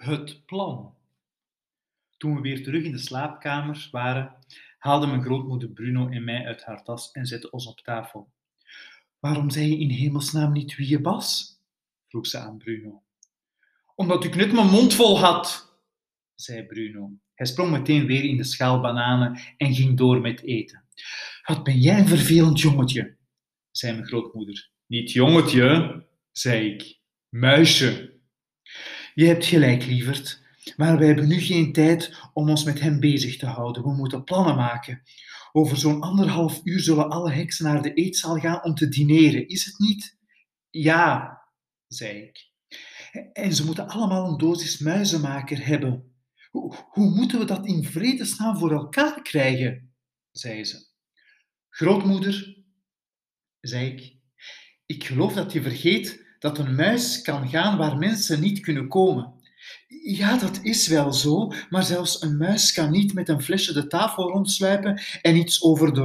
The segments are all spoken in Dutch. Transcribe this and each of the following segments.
Het plan. Toen we weer terug in de slaapkamer waren, haalde mijn grootmoeder Bruno en mij uit haar tas en zette ons op tafel. Waarom zei je in hemelsnaam niet wie je was? vroeg ze aan Bruno. Omdat ik net mijn mond vol had, zei Bruno. Hij sprong meteen weer in de schaal bananen en ging door met eten. Wat ben jij een vervelend jongetje, zei mijn grootmoeder. Niet jongetje, zei ik. Muisje. Je hebt gelijk, lieverd. Maar we hebben nu geen tijd om ons met hem bezig te houden. We moeten plannen maken. Over zo'n anderhalf uur zullen alle heksen naar de eetzaal gaan om te dineren, is het niet? Ja, zei ik. En ze moeten allemaal een dosis muizenmaker hebben. Hoe, hoe moeten we dat in vredesnaam voor elkaar krijgen? zei ze. Grootmoeder, zei ik, ik geloof dat je vergeet dat een muis kan gaan waar mensen niet kunnen komen. Ja, dat is wel zo, maar zelfs een muis kan niet met een flesje de tafel rondsluipen en iets over de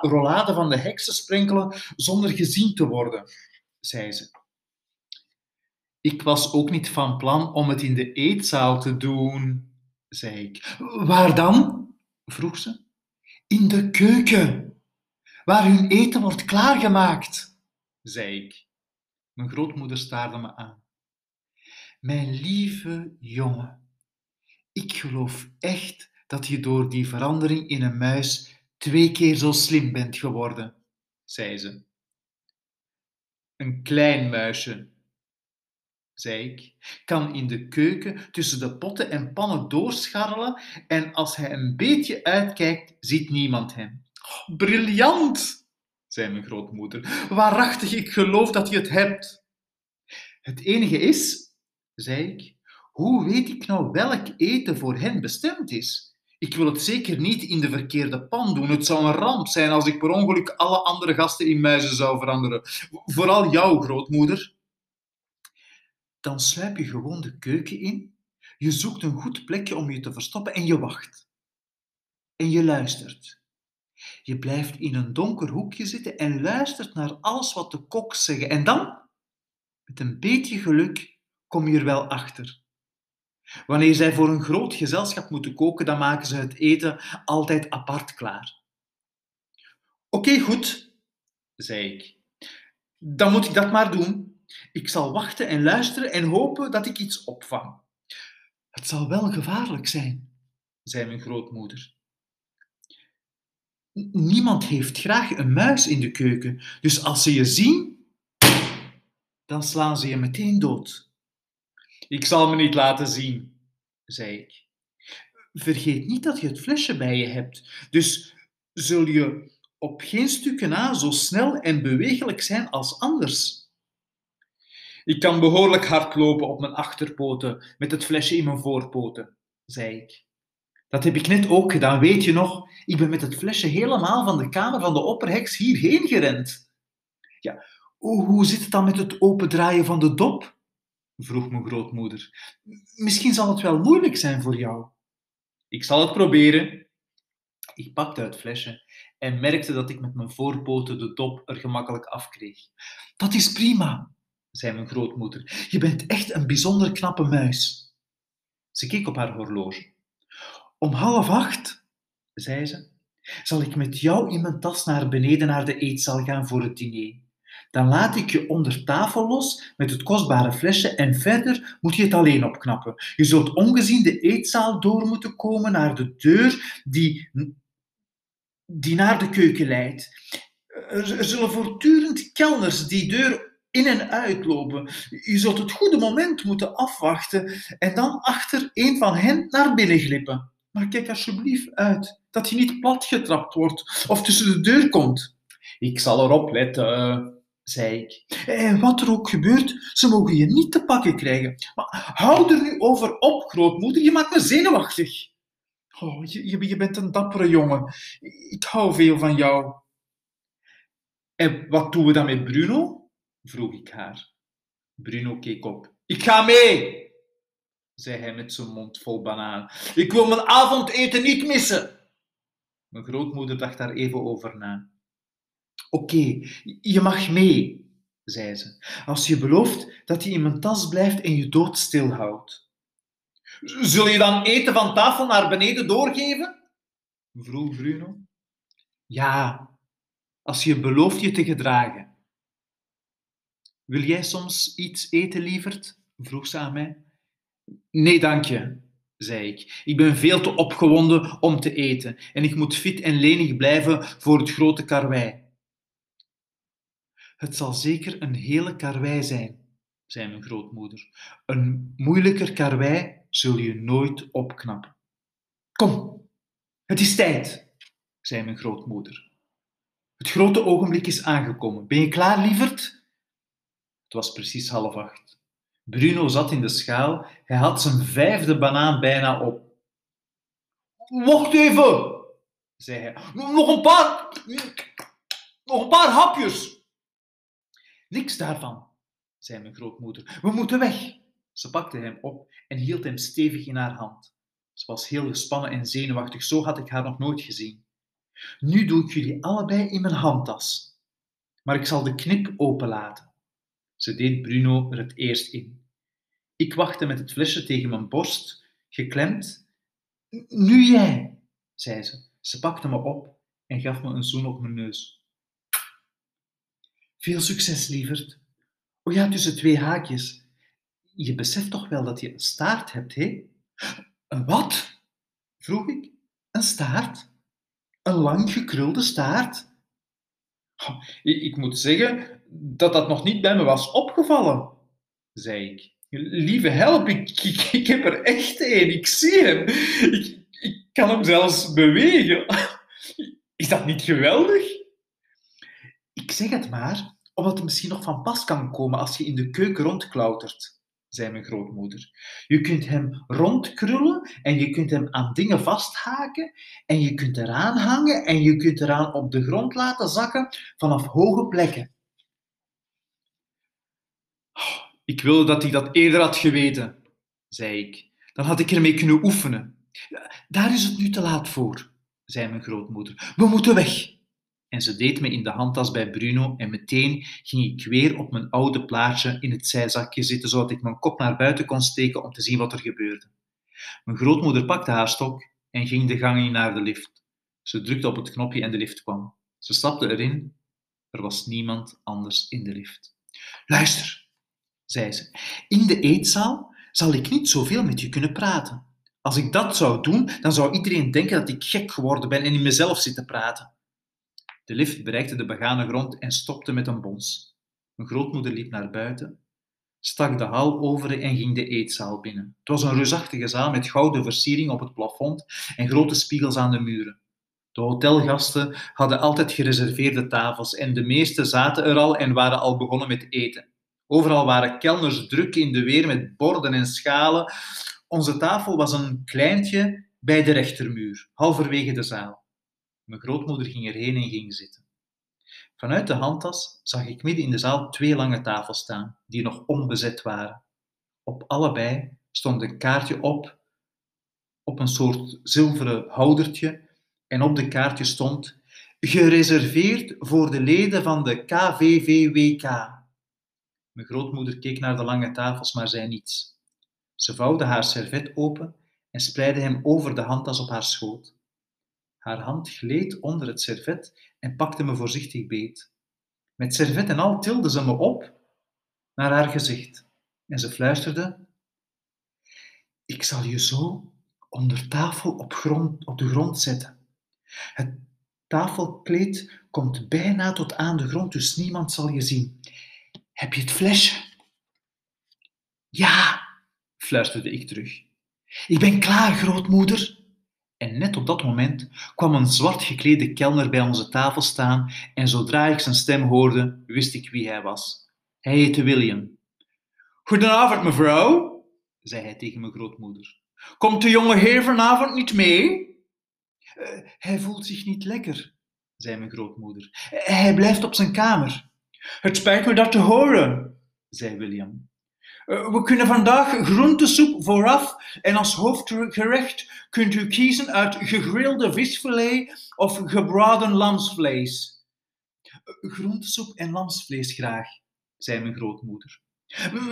rollade van de heksen sprenkelen zonder gezien te worden, zei ze. Ik was ook niet van plan om het in de eetzaal te doen, zei ik. Waar dan? vroeg ze. In de keuken, waar hun eten wordt klaargemaakt, zei ik. Mijn grootmoeder staarde me aan. Mijn lieve jongen, ik geloof echt dat je door die verandering in een muis twee keer zo slim bent geworden, zei ze. Een klein muisje, zei ik, kan in de keuken tussen de potten en pannen doorscharrelen en als hij een beetje uitkijkt, ziet niemand hem. Oh, briljant, zei mijn grootmoeder. Waarachtig, ik geloof dat je het hebt. Het enige is, zei ik, hoe weet ik nou welk eten voor hen bestemd is? Ik wil het zeker niet in de verkeerde pan doen. Het zou een ramp zijn als ik per ongeluk alle andere gasten in muizen zou veranderen. Vooral jou, grootmoeder. Dan sluip je gewoon de keuken in, je zoekt een goed plekje om je te verstoppen en je wacht. En je luistert. Je blijft in een donker hoekje zitten en luistert naar alles wat de koks zeggen. En dan, met een beetje geluk, kom je er wel achter. Wanneer zij voor een groot gezelschap moeten koken, dan maken ze het eten altijd apart klaar. Oké, goed, zei ik. Dan moet ik dat maar doen. Ik zal wachten en luisteren en hopen dat ik iets opvang. Het zal wel gevaarlijk zijn, zei mijn grootmoeder. Niemand heeft graag een muis in de keuken, dus als ze je zien, dan slaan ze je meteen dood. Ik zal me niet laten zien, zei ik. Vergeet niet dat je het flesje bij je hebt, dus zul je op geen stukken na zo snel en bewegelijk zijn als anders. Ik kan behoorlijk hard lopen op mijn achterpoten met het flesje in mijn voorpoten, zei ik. Dat heb ik net ook gedaan, weet je nog? Ik ben met het flesje helemaal van de kamer van de opperheks hierheen gerend. Ja, hoe zit het dan met het opendraaien van de dop? vroeg mijn grootmoeder. Misschien zal het wel moeilijk zijn voor jou. Ik zal het proberen. Ik pakte het flesje en merkte dat ik met mijn voorpoten de dop er gemakkelijk afkreeg. Dat is prima, zei mijn grootmoeder. Je bent echt een bijzonder knappe muis. Ze keek op haar horloge. Om half acht, zei ze, zal ik met jou in mijn tas naar beneden naar de eetzaal gaan voor het diner. Dan laat ik je onder tafel los met het kostbare flesje en verder moet je het alleen opknappen. Je zult ongezien de eetzaal door moeten komen naar de deur die, die naar de keuken leidt. Er, zullen voortdurend kelners die deur in en uitlopen. Je zult het goede moment moeten afwachten en dan achter een van hen naar binnen glippen. Maar kijk alsjeblieft uit dat je niet platgetrapt wordt of tussen de deur komt. Ik zal erop letten zei ik. En wat er ook gebeurt, ze mogen je niet te pakken krijgen. Maar hou er nu over op, grootmoeder, je maakt me zenuwachtig. Oh, je, je bent een dappere jongen. Ik hou veel van jou. En wat doen we dan met Bruno? vroeg ik haar. Bruno keek op. Ik ga mee, zei hij met zijn mond vol banaan. Ik wil mijn avondeten niet missen. Mijn grootmoeder dacht daar even over na. Oké, je mag mee, zei ze, als je belooft dat je in mijn tas blijft en je doodstil houdt. Zul je dan eten van tafel naar beneden doorgeven? vroeg Bruno. Ja, als je belooft je te gedragen. Wil jij soms iets eten, lieverd? vroeg ze aan mij. Nee, dank je, zei ik. Ik ben veel te opgewonden om te eten en ik moet fit en lenig blijven voor het grote karwei. Het zal zeker een hele karwei zijn, zei mijn grootmoeder. Een moeilijker karwei zul je nooit opknappen. Kom, het is tijd, zei mijn grootmoeder. Het grote ogenblik is aangekomen. Ben je klaar, lieverd? Het was precies half acht. Bruno zat in de schaal. Hij had zijn vijfde banaan bijna op. Wacht even, zei hij. Nog een paar, nog een paar hapjes. Niks daarvan, zei mijn grootmoeder. We moeten weg. Ze pakte hem op en hield hem stevig in haar hand. Ze was heel gespannen en zenuwachtig, zo had ik haar nog nooit gezien. Nu doe ik jullie allebei in mijn handtas. Maar ik zal de knip openlaten. Ze deed Bruno er het eerst in. Ik wachtte met het flesje tegen mijn borst, geklemd. Nu jij, zei ze. Ze pakte me op en gaf me een zoen op mijn neus. Veel succes, lieverd. O ja, tussen twee haakjes. Je beseft toch wel dat je een staart hebt, hè? Een wat? vroeg ik. Een staart? Een lang gekrulde staart? Ik moet zeggen dat dat nog niet bij me was opgevallen, zei ik. Lieve help, ik, ik, heb er echt een. Ik zie hem. Ik, ik kan hem zelfs bewegen. Is dat niet geweldig? Ik zeg het maar, omdat het misschien nog van pas kan komen als je in de keuken rondklautert zei mijn grootmoeder. Je kunt hem rondkrullen en je kunt hem aan dingen vasthaken en je kunt eraan hangen en je kunt eraan op de grond laten zakken vanaf hoge plekken. Ik wilde dat ik dat eerder had geweten, zei ik. Dan had ik ermee kunnen oefenen. Daar is het nu te laat voor, zei mijn grootmoeder. We moeten weg. En ze deed me in de handtas bij Bruno en meteen ging ik weer op mijn oude plaatje in het zijzakje zitten, zodat ik mijn kop naar buiten kon steken om te zien wat er gebeurde. Mijn grootmoeder pakte haar stok en ging de gang in naar de lift. Ze drukte op het knopje en de lift kwam. Ze stapte erin. Er was niemand anders in de lift. Luister, zei ze. In de eetzaal zal ik niet zoveel met je kunnen praten. Als ik dat zou doen, dan zou iedereen denken dat ik gek geworden ben en in mezelf zit te praten. De lift bereikte de begane grond en stopte met een bons. Mijn grootmoeder liep naar buiten, stak de hal over en ging de eetzaal binnen. Het was een reusachtige zaal met gouden versiering op het plafond en grote spiegels aan de muren. De hotelgasten hadden altijd gereserveerde tafels en de meesten zaten er al en waren al begonnen met eten. Overal waren kelners druk in de weer met borden en schalen. Onze tafel was een kleintje bij de rechtermuur, halverwege de zaal. Mijn grootmoeder ging erheen en ging zitten. Vanuit de handtas zag ik midden in de zaal twee lange tafels staan, die nog onbezet waren. Op allebei stond een kaartje op, op een soort zilveren houdertje, en op de kaartje stond gereserveerd voor de leden van de KVVWK. Mijn grootmoeder keek naar de lange tafels, maar zei niets. Ze vouwde haar servet open en spreidde hem over de handtas op haar schoot. Haar hand gleed onder het servet en pakte me voorzichtig beet. Met servet en al tilde ze me op naar haar gezicht en ze fluisterde: Ik zal je zo onder tafel op, grond, op de grond zetten. Het tafelkleed komt bijna tot aan de grond, dus niemand zal je zien. Heb je het flesje? Ja, fluisterde ik terug. Ik ben klaar, grootmoeder. En net op dat moment kwam een zwart geklede kelner bij onze tafel staan en zodra ik zijn stem hoorde, wist ik wie hij was. Hij heette William. Goedenavond, mevrouw, zei hij tegen mijn grootmoeder. Komt de jonge heer vanavond niet mee? Uh, hij voelt zich niet lekker, zei mijn grootmoeder. Hij blijft op zijn kamer. Het spijt me dat te horen, zei William. Uh, we kunnen vandaag groentesoep vooraf en als hoofdgerecht kunt u kiezen uit gegrilde visfilet of gebraden lamsvlees. Groentesoep en lamsvlees graag, zei mijn grootmoeder.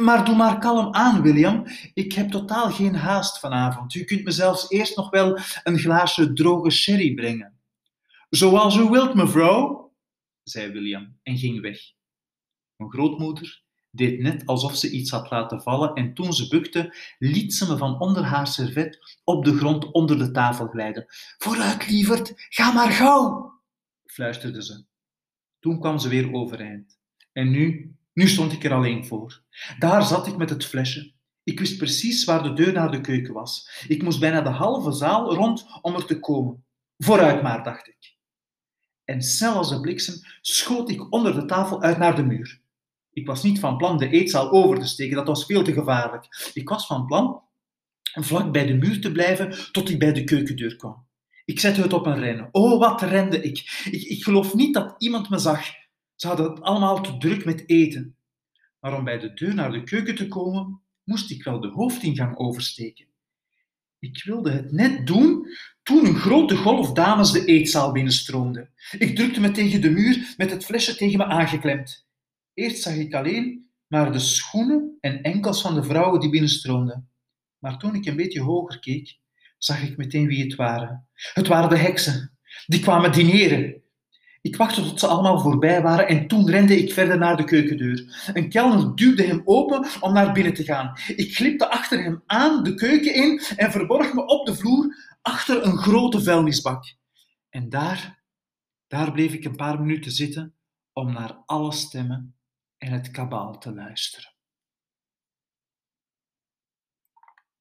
Maar doe maar kalm aan, William. Ik heb totaal geen haast vanavond. U kunt me zelfs eerst nog wel een glaasje droge sherry brengen. Zoals u wilt, mevrouw, zei William en ging weg. Mijn grootmoeder deed net alsof ze iets had laten vallen en toen ze bukte, liet ze me van onder haar servet op de grond onder de tafel glijden. Vooruit, lieverd, ga maar gauw, fluisterde ze. Toen kwam ze weer overeind. En nu, nu stond ik er alleen voor. Daar zat ik met het flesje. Ik wist precies waar de deur naar de keuken was. Ik moest bijna de halve zaal rond om er te komen. Vooruit maar, dacht ik. En snel als de bliksem schoot ik onder de tafel uit naar de muur. Ik was niet van plan de eetzaal over te steken, dat was veel te gevaarlijk. Ik was van plan vlak bij de muur te blijven tot ik bij de keukendeur kwam. Ik zette het op een rennen. Oh, wat rende ik. ik. Ik geloof niet dat iemand me zag. Ze hadden het allemaal te druk met eten. Maar om bij de deur naar de keuken te komen, moest ik wel de hoofdingang oversteken. Ik wilde het net doen toen een grote golf dames de eetzaal binnenstroomde. Ik drukte me tegen de muur met het flesje tegen me aangeklemd. Eerst zag ik alleen maar de schoenen en enkels van de vrouwen die binnenstroomden. Maar toen ik een beetje hoger keek, zag ik meteen wie het waren. Het waren de heksen. Die kwamen dineren. Ik wachtte tot ze allemaal voorbij waren en toen rende ik verder naar de keukendeur. Een kelner duwde hem open om naar binnen te gaan. Ik glipte achter hem aan de keuken in en verborg me op de vloer achter een grote vuilnisbak. En daar, daar bleef ik een paar minuten zitten om naar alle stemmen en het kabaal te luisteren.